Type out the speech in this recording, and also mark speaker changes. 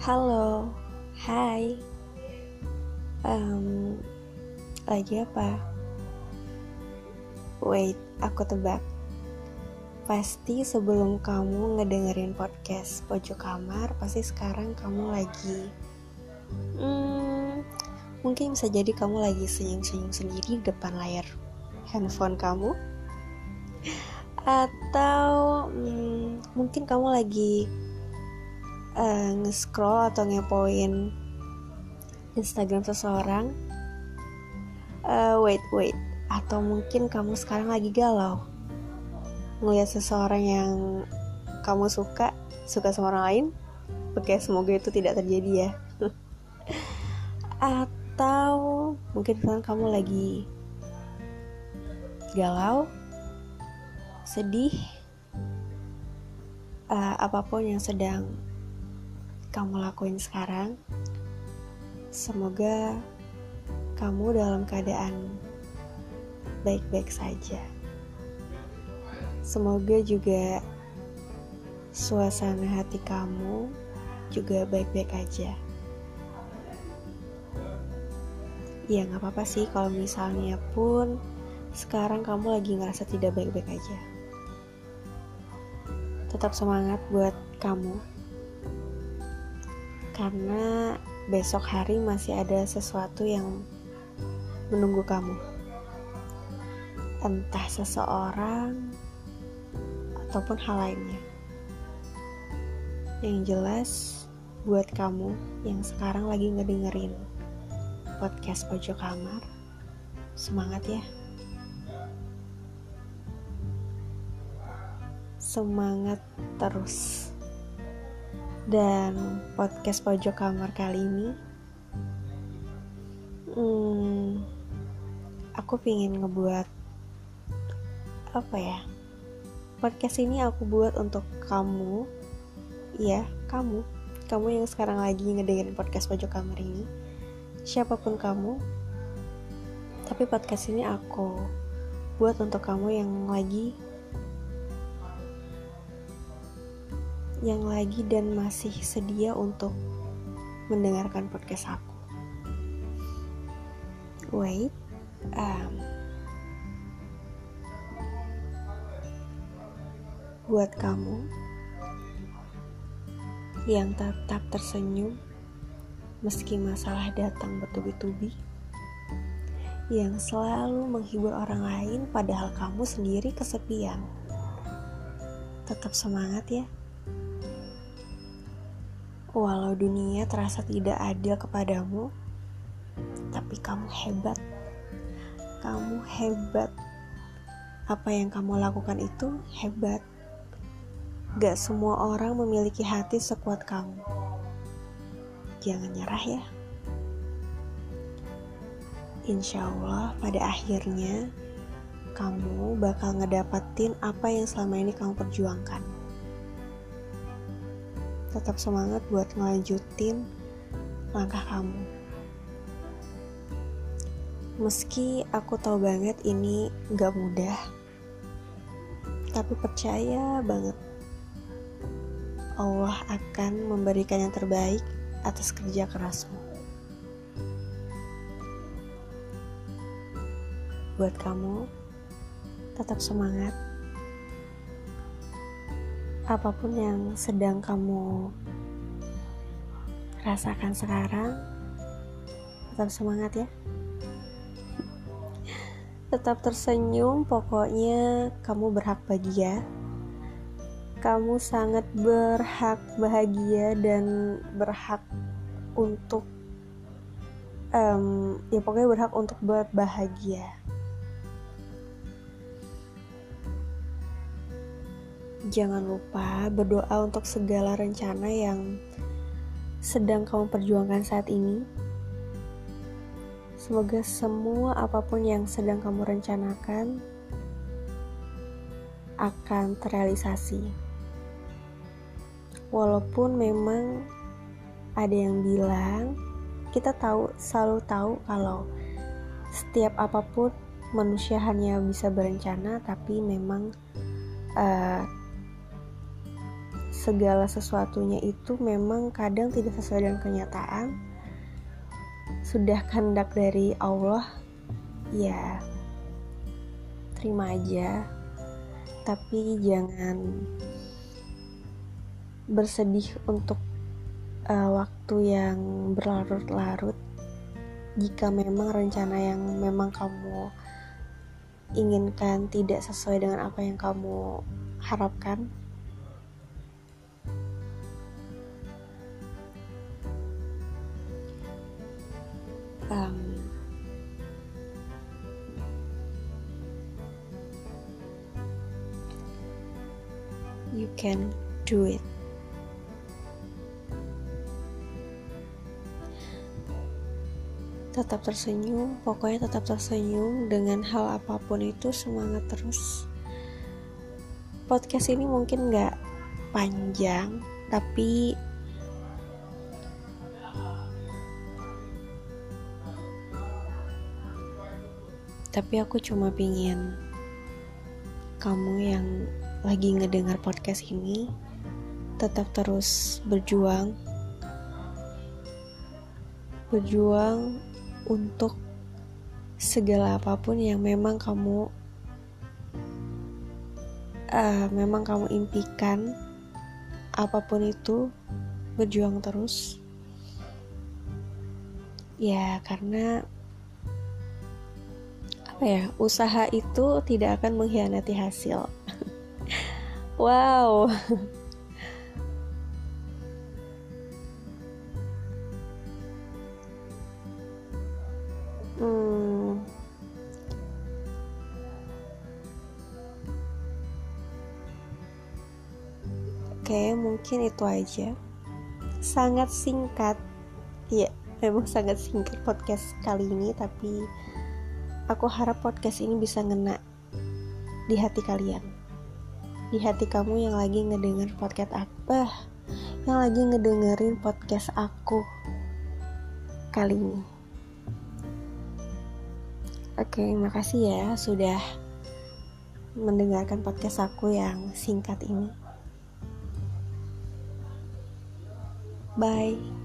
Speaker 1: Halo, hai. Um, lagi apa? Wait, aku tebak. Pasti sebelum kamu ngedengerin podcast pojok kamar, pasti sekarang kamu lagi. Hmm, mungkin bisa jadi kamu lagi senyum-senyum sendiri di depan layar handphone kamu. Atau hmm, mungkin kamu lagi uh, nge-scroll atau ngepoin Instagram seseorang. Uh, wait, wait. Atau mungkin kamu sekarang lagi galau. Ngeliat seseorang yang kamu suka, suka sama orang lain. Oke, semoga itu tidak terjadi ya. atau mungkin sekarang kamu lagi galau, sedih, uh, apa pun yang sedang kamu lakuin sekarang, semoga kamu dalam keadaan baik-baik saja. Semoga juga suasana hati kamu juga baik-baik aja. Ya nggak apa-apa sih kalau misalnya pun sekarang kamu lagi ngerasa tidak baik-baik aja. Tetap semangat buat kamu karena besok hari masih ada sesuatu yang menunggu kamu. Entah seseorang ataupun hal lainnya. Yang jelas buat kamu yang sekarang lagi ngedengerin podcast pojok kamar, semangat ya. Semangat terus. Dan podcast pojok kamar kali ini hmm, Aku pingin ngebuat Apa ya Podcast ini aku buat untuk kamu Ya, kamu Kamu yang sekarang lagi ngedengerin podcast pojok kamar ini Siapa pun kamu Tapi podcast ini aku buat untuk kamu yang lagi yang lagi dan masih sedia untuk mendengarkan podcast aku. Wait, um, buat kamu yang tetap tersenyum meski masalah datang bertubi-tubi, yang selalu menghibur orang lain padahal kamu sendiri kesepian. Tetap semangat ya. Walau dunia terasa tidak adil kepadamu, tapi kamu hebat. Kamu hebat. Apa yang kamu lakukan itu hebat. Gak semua orang memiliki hati sekuat kamu. Jangan nyerah ya. Insya Allah pada akhirnya kamu bakal ngedapetin apa yang selama ini kamu perjuangkan tetap semangat buat ngelanjutin langkah kamu. Meski aku tahu banget ini gak mudah, tapi percaya banget Allah akan memberikan yang terbaik atas kerja kerasmu. Buat kamu, tetap semangat apa pun yang sedang kamu rasakan sekarang, tetap semangat ya. Tetap tersenyum, pokoknya kamu berhak bahagia. Kamu sangat berhak bahagia dan berhak untuk um, ya pokoknya berhak untuk berbahagia. Jangan lupa berdoa untuk segala rencana yang sedang kamu perjuangkan saat ini. Semoga semua apa pun yang sedang kamu rencanakan akan terrealisasi. Walaupun memang ada yang bilang, kita tahu selalu tahu kalau setiap apa pun manusia hanya bisa berencana, tapi memang uh, segala sesuatunya itu memang kadang tidak sesuai dengan kenyataan. Sudah kehendak dari Allah ya terima aja. Tapi jangan bersedih untuk uh, waktu yang berlarut-larut. Jika memang rencana yang memang kamu inginkan tidak sesuai dengan apa yang kamu harapkan um, you can do it. Tetap tersenyum, pokoknya tetap tersenyum dengan hal apa pun itu semangat terus. Podcast ini mungkin gak panjang, tapi tapi aku cuma pingin kamu yang lagi ngedengar podcast ini tetap terus berjuang. Berjuang untuk segala apa pun yang memang kamu uh, memang kamu impikan apa pun itu berjuang terus. Ya karena apa ya usaha itu tidak akan mengkhianati hasil Wow. hmm. Oke, mungkin itu aja. Sangat singkat. Iya, memang sangat singkat podcast kali ini, tapi aku harap podcast ini bisa ngena di hati kalian. Di hati kamu yang lagi ngedenger podcast aku yang lagi ngedengerin podcast aku kali ini. Oke makasih ya sudah mendengarkan podcast aku yang singkat ini. Bye